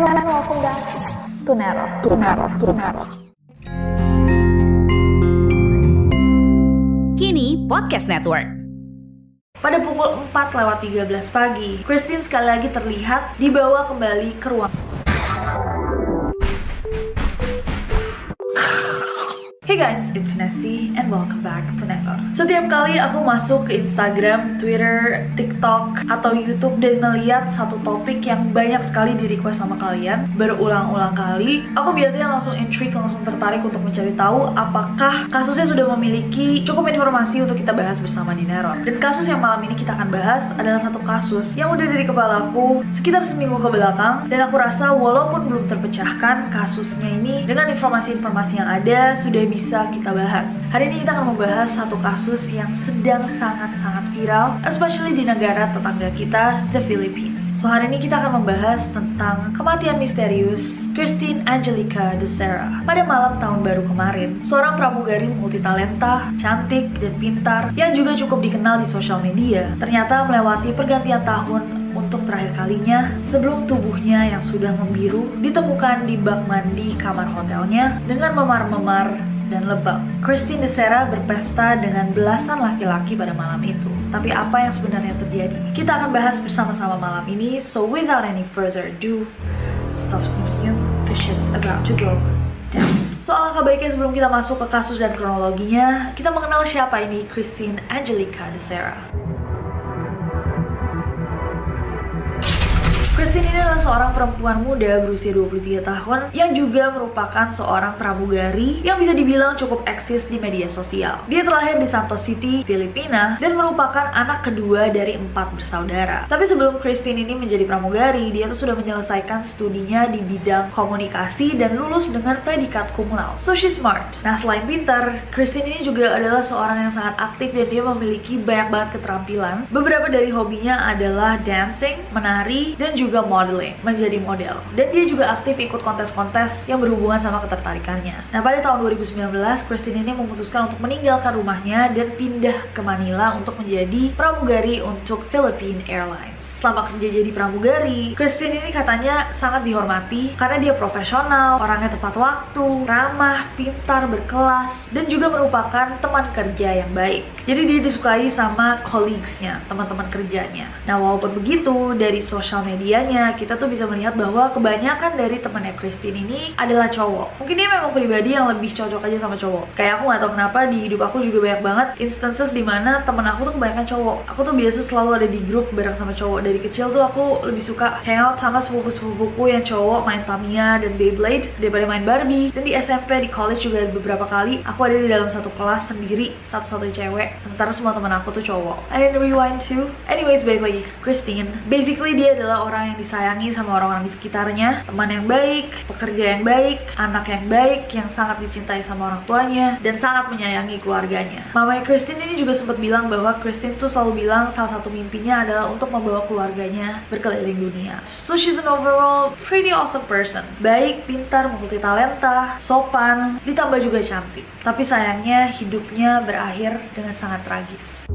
And welcome back to Nero. To Nero. To Nero. Kini Podcast Network. Pada pukul 4 lewat 13 pagi, Christine sekali lagi terlihat dibawa kembali ke ruang Hey guys, it's Nessie and welcome back to Nekor. Setiap kali aku masuk ke Instagram, Twitter, TikTok, atau YouTube dan melihat satu topik yang banyak sekali di request sama kalian berulang-ulang kali, aku biasanya langsung intrigue, langsung tertarik untuk mencari tahu apakah kasusnya sudah memiliki cukup informasi untuk kita bahas bersama di Neror. Dan kasus yang malam ini kita akan bahas adalah satu kasus yang udah dari kepalaku sekitar seminggu ke belakang dan aku rasa walaupun belum terpecahkan kasusnya ini dengan informasi-informasi yang ada sudah bisa bisa kita bahas. Hari ini kita akan membahas satu kasus yang sedang sangat-sangat viral, especially di negara tetangga kita, the Philippines. So hari ini kita akan membahas tentang kematian misterius Christine Angelica de Serra pada malam tahun baru kemarin. Seorang pramugari multitalenta, cantik, dan pintar yang juga cukup dikenal di sosial media. Ternyata melewati pergantian tahun untuk terakhir kalinya sebelum tubuhnya yang sudah membiru ditemukan di bak mandi kamar hotelnya dengan memar-memar dan lebam. Christine DeSera berpesta dengan belasan laki-laki pada malam itu. Tapi apa yang sebenarnya terjadi? Kita akan bahas bersama-sama malam ini. So without any further ado, stop senyum-senyum. The shit's about to go down. Soal alangkah baiknya sebelum kita masuk ke kasus dan kronologinya, kita mengenal siapa ini Christine Angelica DeSera. Christine ini adalah seorang perempuan muda berusia 23 tahun yang juga merupakan seorang pramugari yang bisa dibilang cukup eksis di media sosial. Dia terlahir di Santos City, Filipina dan merupakan anak kedua dari empat bersaudara. Tapi sebelum Christine ini menjadi pramugari, dia tuh sudah menyelesaikan studinya di bidang komunikasi dan lulus dengan predikat cum laude. So she's smart. Nah selain pintar, Christine ini juga adalah seorang yang sangat aktif dan dia memiliki banyak banget keterampilan. Beberapa dari hobinya adalah dancing, menari, dan juga juga modeling, menjadi model. Dan dia juga aktif ikut kontes-kontes yang berhubungan sama ketertarikannya. Nah, pada tahun 2019, Christine ini memutuskan untuk meninggalkan rumahnya dan pindah ke Manila untuk menjadi pramugari untuk Philippine Airlines. Selama kerja jadi pramugari, Christine ini katanya sangat dihormati karena dia profesional, orangnya tepat waktu, ramah, pintar, berkelas, dan juga merupakan teman kerja yang baik. Jadi dia disukai sama colleagues-nya, teman-teman kerjanya. Nah, walaupun begitu, dari sosial media bedanya kita tuh bisa melihat bahwa kebanyakan dari temannya Christine ini adalah cowok. Mungkin dia memang pribadi yang lebih cocok aja sama cowok. Kayak aku gak tau kenapa di hidup aku juga banyak banget instances di mana temen aku tuh kebanyakan cowok. Aku tuh biasa selalu ada di grup bareng sama cowok dari kecil tuh aku lebih suka hangout sama sepupu-sepupuku yang cowok main Tamiya dan Beyblade daripada main Barbie. Dan di SMP di college juga beberapa kali aku ada di dalam satu kelas sendiri satu-satu cewek. Sementara semua teman aku tuh cowok. I didn't rewind too. Anyways balik lagi ke Christine. Basically dia adalah orang yang disayangi sama orang-orang di sekitarnya, teman yang baik, pekerja yang baik, anak yang baik, yang sangat dicintai sama orang tuanya, dan sangat menyayangi keluarganya. Mamanya Christine ini juga sempat bilang bahwa Christine tuh selalu bilang salah satu mimpinya adalah untuk membawa keluarganya berkeliling dunia. So she's an overall pretty awesome person. Baik, pintar, multi talenta, sopan, ditambah juga cantik. Tapi sayangnya hidupnya berakhir dengan sangat tragis.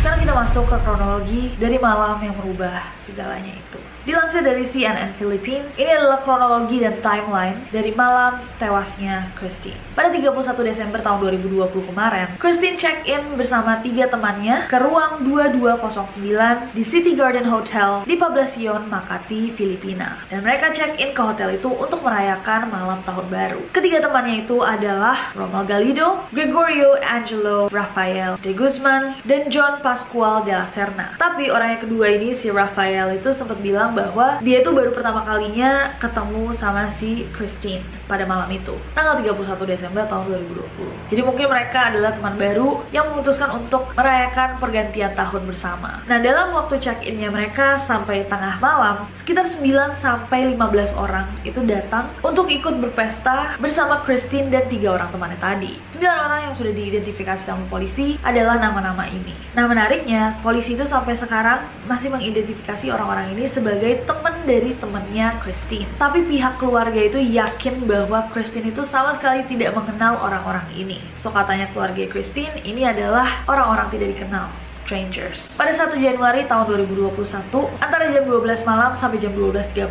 Sekarang kita masuk ke kronologi dari malam yang merubah segalanya itu. Dilansir dari CNN Philippines, ini adalah kronologi dan timeline dari malam tewasnya Christine. Pada 31 Desember tahun 2020 kemarin, Christine check-in bersama tiga temannya ke ruang 2209 di City Garden Hotel di Poblacion, Makati, Filipina. Dan mereka check-in ke hotel itu untuk merayakan malam tahun baru. Ketiga temannya itu adalah Romal Galido, Gregorio Angelo Rafael de Guzman, dan John Pascual de la Serna. Tapi orang yang kedua ini, si Rafael itu sempat bilang bilang bahwa dia itu baru pertama kalinya ketemu sama si Christine pada malam itu tanggal 31 Desember tahun 2020 jadi mungkin mereka adalah teman baru yang memutuskan untuk merayakan pergantian tahun bersama. Nah dalam waktu check-innya mereka sampai tengah malam sekitar 9 sampai 15 orang itu datang untuk ikut berpesta bersama Christine dan tiga orang temannya tadi. 9 orang yang sudah diidentifikasi sama polisi adalah nama-nama ini. Nah menariknya polisi itu sampai sekarang masih mengidentifikasi orang-orang ini sebagai sebagai teman dari temannya Christine. Tapi pihak keluarga itu yakin bahwa Christine itu sama sekali tidak mengenal orang-orang ini. So katanya keluarga Christine ini adalah orang-orang tidak dikenal Strangers. Pada 1 Januari tahun 2021, antara jam 12 malam sampai jam 12.30,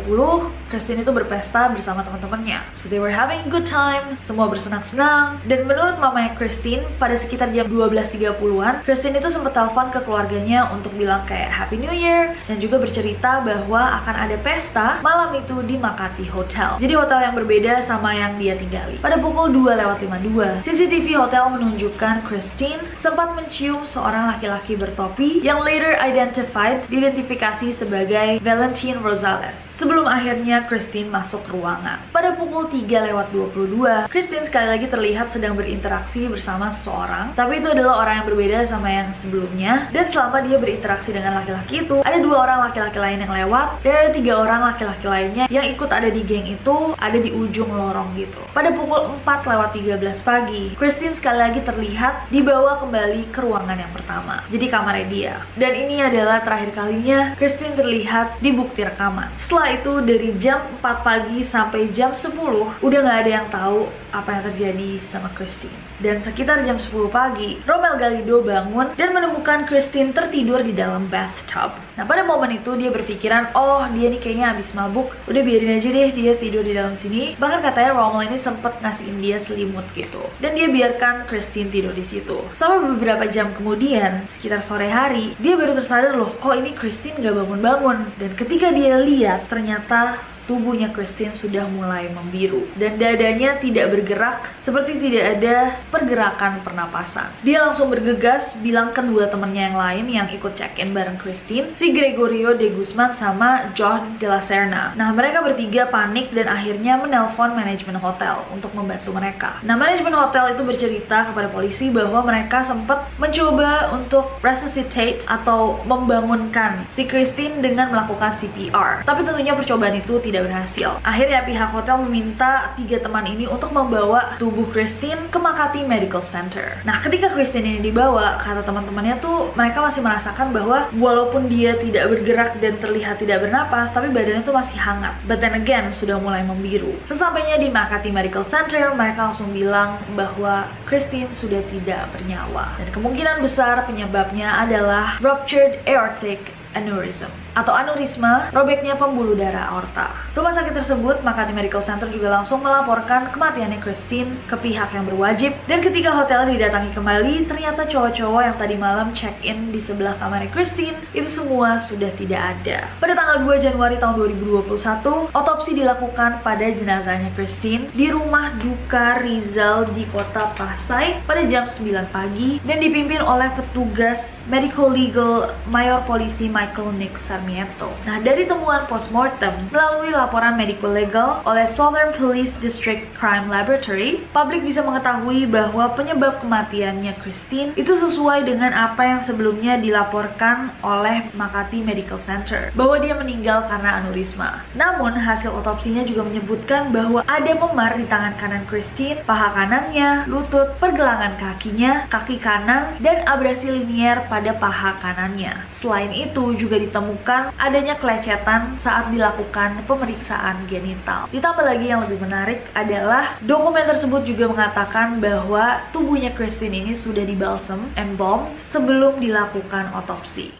Christine itu berpesta bersama teman-temannya. So they were having good time, semua bersenang-senang. Dan menurut mamanya Christine, pada sekitar jam 12.30-an, Christine itu sempat telepon ke keluarganya untuk bilang kayak Happy New Year dan juga bercerita bahwa akan ada pesta malam itu di Makati Hotel. Jadi hotel yang berbeda sama yang dia tinggali. Pada pukul 2 lewat 52, CCTV hotel menunjukkan Christine sempat mencium seorang laki-laki ber bertopi yang later identified diidentifikasi sebagai Valentine Rosales. Sebelum akhirnya Christine masuk ruangan. Pada pukul 3 lewat 22, Christine sekali lagi terlihat sedang berinteraksi bersama seseorang, tapi itu adalah orang yang berbeda sama yang sebelumnya. Dan selama dia berinteraksi dengan laki-laki itu, ada dua orang laki-laki lain yang lewat, dan ada tiga orang laki-laki lainnya yang ikut ada di geng itu, ada di ujung lorong gitu. Pada pukul 4 lewat 13 pagi, Christine sekali lagi terlihat dibawa kembali ke ruangan yang pertama. Jadi kamarnya dia. Dan ini adalah terakhir kalinya Christine terlihat di bukti rekaman. Setelah itu dari jam 4 pagi sampai jam 10 udah nggak ada yang tahu apa yang terjadi sama Christine. Dan sekitar jam 10 pagi, Romel Galido bangun dan menemukan Christine tertidur di dalam bathtub. Nah pada momen itu dia berpikiran, oh dia nih kayaknya habis mabuk, udah biarin aja deh dia tidur di dalam sini. Bahkan katanya Romel ini sempet ngasihin dia selimut gitu. Dan dia biarkan Christine tidur di situ. Sampai beberapa jam kemudian, sekitar sore hari, dia baru tersadar loh kok ini Christine gak bangun-bangun. Dan ketika dia lihat, ternyata tubuhnya Christine sudah mulai membiru dan dadanya tidak bergerak seperti tidak ada pergerakan pernapasan. Dia langsung bergegas bilang kedua temannya yang lain yang ikut check-in bareng Christine, si Gregorio de Guzman sama John de la Serna. Nah, mereka bertiga panik dan akhirnya menelpon manajemen hotel untuk membantu mereka. Nah, manajemen hotel itu bercerita kepada polisi bahwa mereka sempat mencoba untuk resuscitate atau membangunkan si Christine dengan melakukan CPR. Tapi tentunya percobaan itu tidak tidak berhasil. Akhirnya pihak hotel meminta tiga teman ini untuk membawa tubuh Christine ke Makati Medical Center. Nah, ketika Christine ini dibawa, kata teman-temannya tuh mereka masih merasakan bahwa walaupun dia tidak bergerak dan terlihat tidak bernapas, tapi badannya tuh masih hangat. But then again, sudah mulai membiru. Sesampainya di Makati Medical Center, mereka langsung bilang bahwa Christine sudah tidak bernyawa. Dan kemungkinan besar penyebabnya adalah ruptured aortic aneurysm atau aneurisma robeknya pembuluh darah aorta. Rumah sakit tersebut, Makati Medical Center juga langsung melaporkan kematiannya Christine ke pihak yang berwajib dan ketika hotel didatangi kembali, ternyata cowok-cowok yang tadi malam check-in di sebelah kamarnya Christine itu semua sudah tidak ada. Pada tanggal 2 Januari tahun 2021, otopsi dilakukan pada jenazahnya Christine di rumah duka Rizal di kota Pasai pada jam 9 pagi dan dipimpin oleh petugas medical legal mayor polisi Michael Nick Sarmiento. Nah, dari temuan postmortem melalui laporan medical legal oleh Southern Police District Crime Laboratory, publik bisa mengetahui bahwa penyebab kematiannya Christine itu sesuai dengan apa yang sebelumnya dilaporkan oleh Makati Medical Center, bahwa dia meninggal karena aneurisma. Namun, hasil otopsinya juga menyebutkan bahwa ada memar di tangan kanan Christine, paha kanannya, lutut, pergelangan kakinya, kaki kanan, dan abrasi linier pada paha kanannya. Selain itu, juga ditemukan adanya kelecetan saat dilakukan pemeriksaan genital. Ditambah lagi yang lebih menarik adalah dokumen tersebut juga mengatakan bahwa tubuhnya Christine ini sudah dibalsem, embalmed sebelum dilakukan otopsi.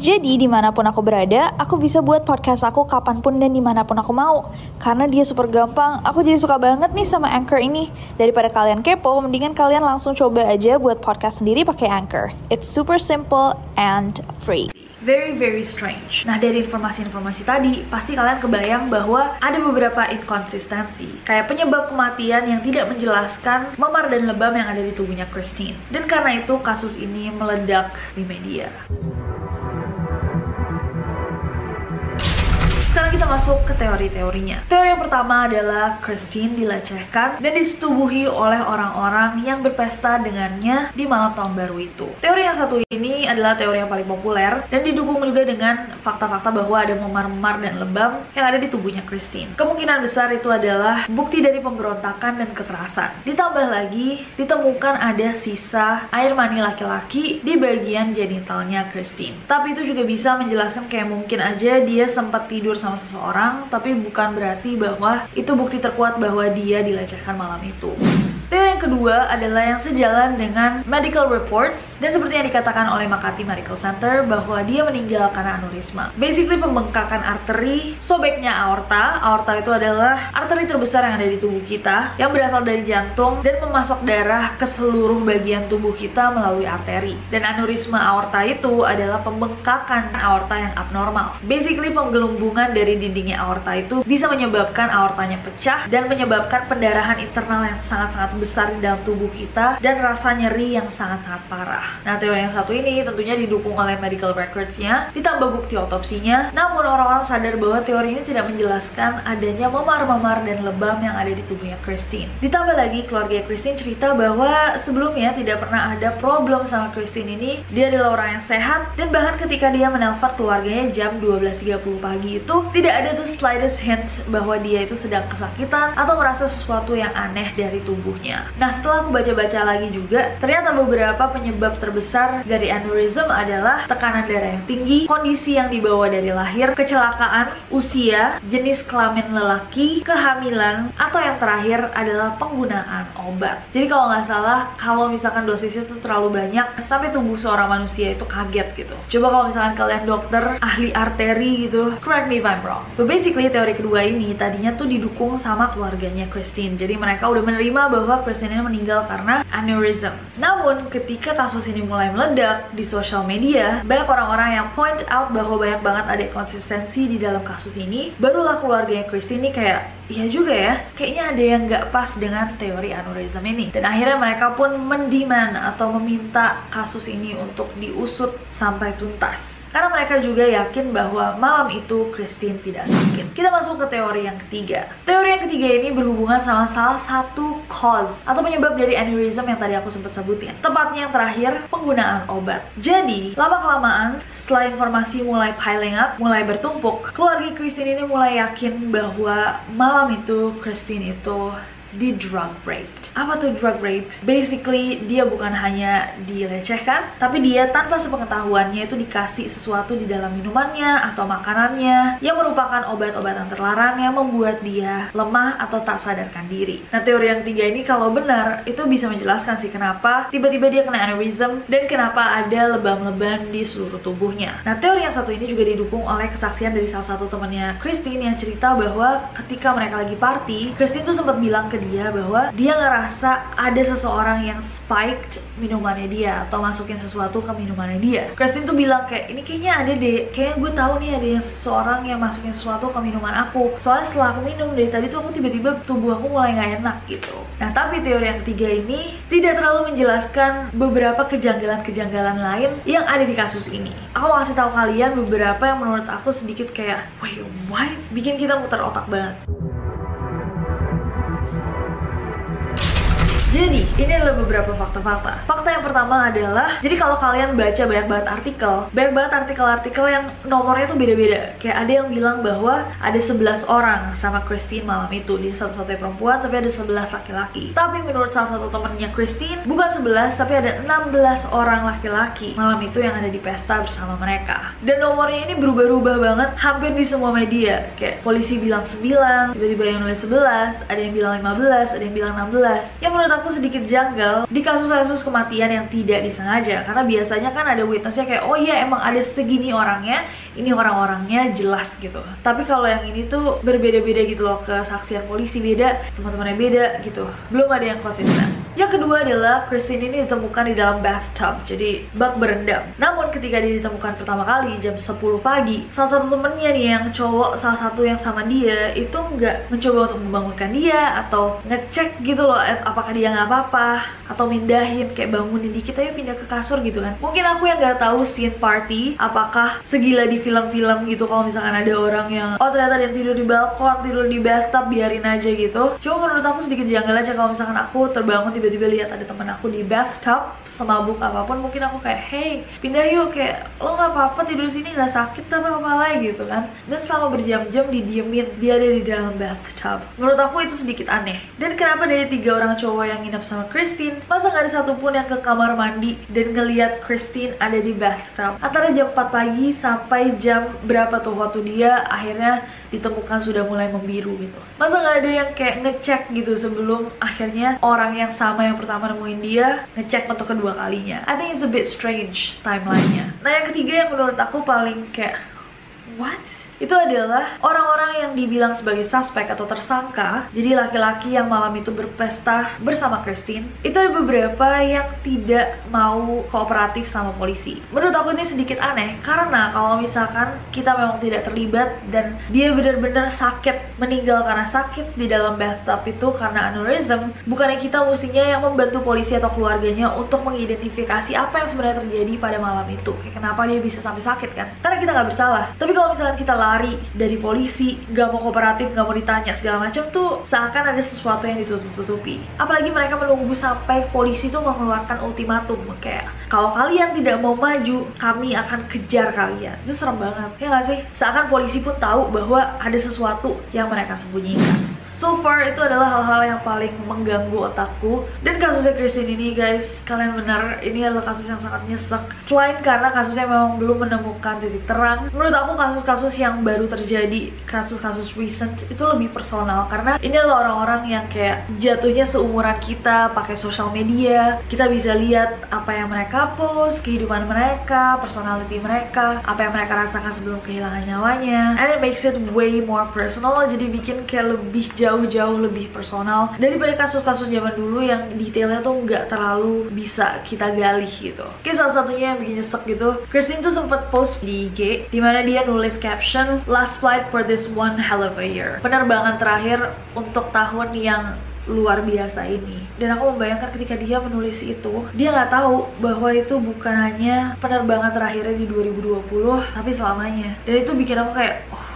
Jadi di mana pun aku berada, aku bisa buat podcast aku kapan pun dan di mana pun aku mau. Karena dia super gampang, aku jadi suka banget nih sama Anchor ini. Daripada kalian kepo, mendingan kalian langsung coba aja buat podcast sendiri pakai Anchor. It's super simple and free. Very very strange. Nah dari informasi-informasi tadi pasti kalian kebayang bahwa ada beberapa inkonsistensi kayak penyebab kematian yang tidak menjelaskan memar dan lebam yang ada di tubuhnya Christine. Dan karena itu kasus ini meledak di media. Sekarang kita masuk ke teori-teorinya. Teori yang pertama adalah Christine dilecehkan dan disetubuhi oleh orang-orang yang berpesta dengannya di malam tahun baru itu. Teori yang satu ini adalah teori yang paling populer dan didukung juga dengan fakta-fakta bahwa ada memar-memar dan lebam yang ada di tubuhnya Christine. Kemungkinan besar itu adalah bukti dari pemberontakan dan kekerasan. Ditambah lagi, ditemukan ada sisa air mani laki-laki di bagian genitalnya Christine. Tapi itu juga bisa menjelaskan kayak mungkin aja dia sempat tidur sama seseorang, tapi bukan berarti bahwa itu bukti terkuat bahwa dia dilecehkan malam itu. Teori yang kedua adalah yang sejalan dengan medical reports dan seperti yang dikatakan oleh Makati Medical Center bahwa dia meninggal karena aneurisma. Basically pembengkakan arteri, sobeknya aorta. Aorta itu adalah arteri terbesar yang ada di tubuh kita yang berasal dari jantung dan memasok darah ke seluruh bagian tubuh kita melalui arteri. Dan aneurisma aorta itu adalah pembengkakan aorta yang abnormal. Basically penggelumbungan dari dindingnya aorta itu bisa menyebabkan aortanya pecah dan menyebabkan pendarahan internal yang sangat-sangat besar di dalam tubuh kita dan rasa nyeri yang sangat-sangat parah. Nah, teori yang satu ini tentunya didukung oleh medical records-nya, ditambah bukti otopsinya. Namun orang-orang sadar bahwa teori ini tidak menjelaskan adanya memar-memar dan lebam yang ada di tubuhnya Christine. Ditambah lagi keluarga Christine cerita bahwa sebelumnya tidak pernah ada problem sama Christine ini. Dia adalah orang yang sehat dan bahkan ketika dia menelpon keluarganya jam 12.30 pagi itu tidak ada the slightest hint bahwa dia itu sedang kesakitan atau merasa sesuatu yang aneh dari tubuhnya. Nah setelah aku baca-baca lagi juga, ternyata beberapa penyebab terbesar dari aneurism adalah tekanan darah yang tinggi, kondisi yang dibawa dari lahir, kecelakaan, usia, jenis kelamin lelaki, kehamilan, atau yang terakhir adalah penggunaan obat. Jadi kalau nggak salah, kalau misalkan dosisnya itu terlalu banyak, sampai tubuh seorang manusia itu kaget gitu. Coba kalau misalkan kalian dokter, ahli arteri gitu, correct me if I'm wrong. But basically teori kedua ini tadinya tuh didukung sama keluarganya Christine. Jadi mereka udah menerima bahwa Christine ini meninggal karena aneurysm. Namun ketika kasus ini mulai meledak di sosial media, banyak orang-orang yang point out bahwa banyak banget ada konsistensi di dalam kasus ini. Barulah keluarganya Christine ini kayak iya juga ya, kayaknya ada yang nggak pas dengan teori aneurysm ini. Dan akhirnya mereka pun mendiman atau meminta kasus ini untuk diusut sampai tuntas. Karena mereka juga yakin bahwa malam itu Christine tidak sakit. Kita masuk ke teori yang ketiga. Teori yang ketiga ini berhubungan sama salah satu cause atau penyebab dari aneurysm yang tadi aku sempat sebutin. Tepatnya yang terakhir, penggunaan obat. Jadi, lama-kelamaan setelah informasi mulai piling up, mulai bertumpuk, keluarga Christine ini mulai yakin bahwa malam itu Christine itu di drug raped. Apa tuh drug rape? Basically dia bukan hanya dilecehkan, tapi dia tanpa sepengetahuannya itu dikasih sesuatu di dalam minumannya atau makanannya yang merupakan obat-obatan terlarang yang membuat dia lemah atau tak sadarkan diri. Nah teori yang tiga ini kalau benar itu bisa menjelaskan sih kenapa tiba-tiba dia kena aneurysm dan kenapa ada lebam-lebam di seluruh tubuhnya. Nah teori yang satu ini juga didukung oleh kesaksian dari salah satu temannya Christine yang cerita bahwa ketika mereka lagi party, Christine tuh sempat bilang ke dia bahwa dia ngerasa ada seseorang yang spiked minumannya dia atau masukin sesuatu ke minumannya dia. Christine tuh bilang kayak ini kayaknya ada deh, kayaknya gue tahu nih ada yang seseorang yang masukin sesuatu ke minuman aku. Soalnya setelah aku minum dari tadi tuh aku tiba-tiba tubuh aku mulai nggak enak gitu. Nah tapi teori yang ketiga ini tidak terlalu menjelaskan beberapa kejanggalan-kejanggalan lain yang ada di kasus ini. Aku kasih tahu kalian beberapa yang menurut aku sedikit kayak wait what bikin kita muter otak banget. Jadi, ini adalah beberapa fakta-fakta. Fakta yang pertama adalah, jadi kalau kalian baca banyak banget artikel, banyak banget artikel-artikel yang nomornya tuh beda-beda. Kayak ada yang bilang bahwa ada 11 orang sama Christine malam itu. Dia satu-satunya perempuan, tapi ada 11 laki-laki. Tapi menurut salah satu temennya Christine, bukan 11, tapi ada 16 orang laki-laki malam itu yang ada di pesta bersama mereka. Dan nomornya ini berubah-ubah banget hampir di semua media. Kayak polisi bilang 9, tiba-tiba yang nulis 11, ada yang bilang 15, ada yang bilang 16. Yang menurut aku sedikit janggal di kasus-kasus kematian yang tidak disengaja. Karena biasanya kan ada witnessnya kayak oh iya emang ada segini orangnya ini orang-orangnya jelas gitu. Tapi kalau yang ini tuh berbeda-beda gitu loh kesaksian polisi beda teman-temannya beda gitu. Belum ada yang konsisten yang kedua adalah Christine ini ditemukan di dalam bathtub, jadi bak berendam. Namun ketika dia ditemukan pertama kali jam 10 pagi, salah satu temennya nih yang cowok salah satu yang sama dia itu nggak mencoba untuk membangunkan dia atau ngecek gitu loh eh, apakah dia nggak apa-apa atau mindahin kayak bangunin dikit ayo pindah ke kasur gitu kan. Mungkin aku yang nggak tahu scene party apakah segila di film-film gitu kalau misalkan ada orang yang oh ternyata dia tidur di balkon, tidur di bathtub biarin aja gitu. Cuma menurut aku sedikit janggal aja kalau misalkan aku terbangun tiba-tiba lihat ada teman aku di bathtub semabuk apa pun mungkin aku kayak hey pindah yuk kayak lo nggak apa-apa tidur sini nggak sakit apa apa lagi gitu kan. Dan selama berjam-jam didiemin dia ada di dalam bathtub. Menurut aku itu sedikit aneh. Dan kenapa dari tiga orang cowok yang nginep sama Christine masa nggak ada satupun yang ke kamar mandi dan ngeliat Christine ada di bathtub? Antara jam 4 pagi sampai jam berapa tuh waktu dia akhirnya ditemukan sudah mulai membiru gitu. Masa nggak ada yang kayak ngecek gitu sebelum akhirnya orang yang sama sama yang pertama nemuin dia ngecek untuk kedua kalinya. I think it's a bit strange timelinenya. Nah yang ketiga yang menurut aku paling kayak what itu adalah orang-orang yang dibilang sebagai suspek atau tersangka. Jadi laki-laki yang malam itu berpesta bersama Christine itu ada beberapa yang tidak mau kooperatif sama polisi. Menurut aku ini sedikit aneh karena kalau misalkan kita memang tidak terlibat dan dia benar-benar sakit meninggal karena sakit di dalam bathtub itu karena aneurysm bukannya kita mestinya yang membantu polisi atau keluarganya untuk mengidentifikasi apa yang sebenarnya terjadi pada malam itu. Kayak kenapa dia bisa sampai sakit kan? Karena kita nggak bersalah. Tapi kalau misalkan kita lari dari polisi gak mau kooperatif gak mau ditanya segala macam tuh seakan ada sesuatu yang ditutup-tutupi. Apalagi mereka menunggu sampai polisi tuh mengeluarkan ultimatum kayak kalau kalian tidak mau maju kami akan kejar kalian. Itu serem banget ya gak sih? Seakan polisi pun tahu bahwa ada sesuatu yang mereka sembunyikan so far itu adalah hal-hal yang paling mengganggu otakku. Dan kasusnya Christine ini guys kalian benar ini adalah kasus yang sangat nyesek. Selain karena kasusnya memang belum menemukan titik terang menurut aku kasus-kasus yang baru terjadi kasus-kasus recent itu lebih personal. Karena ini adalah orang-orang yang kayak jatuhnya seumuran kita pakai sosial media. Kita bisa lihat apa yang mereka post kehidupan mereka personality mereka apa yang mereka rasakan sebelum kehilangan nyawanya. And it makes it way more personal jadi bikin kayak lebih jauh jauh-jauh lebih personal daripada kasus-kasus zaman dulu yang detailnya tuh nggak terlalu bisa kita gali gitu. Oke salah satunya yang bikin nyesek gitu, Christine tuh sempat post di IG di mana dia nulis caption Last flight for this one hell of a year. Penerbangan terakhir untuk tahun yang luar biasa ini dan aku membayangkan ketika dia menulis itu dia nggak tahu bahwa itu bukan hanya penerbangan terakhirnya di 2020 tapi selamanya dan itu bikin aku kayak oh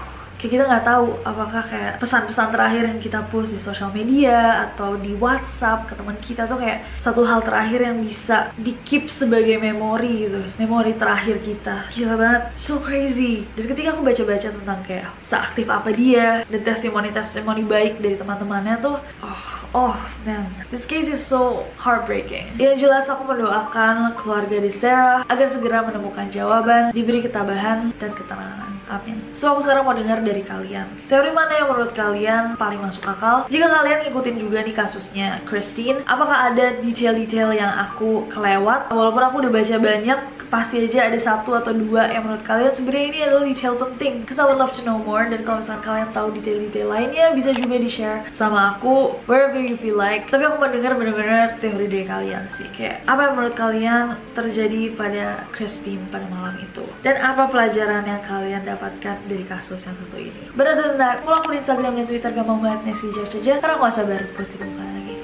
kayak kita nggak tahu apakah kayak pesan-pesan terakhir yang kita post di sosial media atau di WhatsApp ke teman kita tuh kayak satu hal terakhir yang bisa di keep sebagai memori gitu. Memori terakhir kita. Gila banget. So crazy. Dan ketika aku baca-baca tentang kayak seaktif apa dia dan testimoni-testimoni baik dari teman-temannya tuh oh oh man. This case is so heartbreaking. Yang jelas aku mendoakan keluarga di Sarah agar segera menemukan jawaban diberi ketabahan dan ketenangan Amin. So aku sekarang mau dengar dari kalian. Teori mana yang menurut kalian paling masuk akal? Jika kalian ngikutin juga nih kasusnya Christine, apakah ada detail-detail yang aku kelewat? Walaupun aku udah baca banyak, pasti aja ada satu atau dua yang menurut kalian sebenarnya ini adalah detail penting. Cause I would love to know more. Dan kalau misalnya kalian tahu detail-detail lainnya, bisa juga di share sama aku wherever you feel like. Tapi aku mau dengar bener-bener teori dari kalian sih. Kayak apa yang menurut kalian terjadi pada Christine pada malam itu? Dan apa pelajaran yang kalian dapat dapatkan dari kasus yang satu ini Berada tentang follow aku di Instagram dan Twitter gampang banget Nesi saja karena aku gak sabar buat ketemu kalian lagi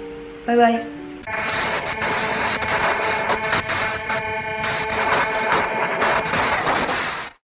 bye bye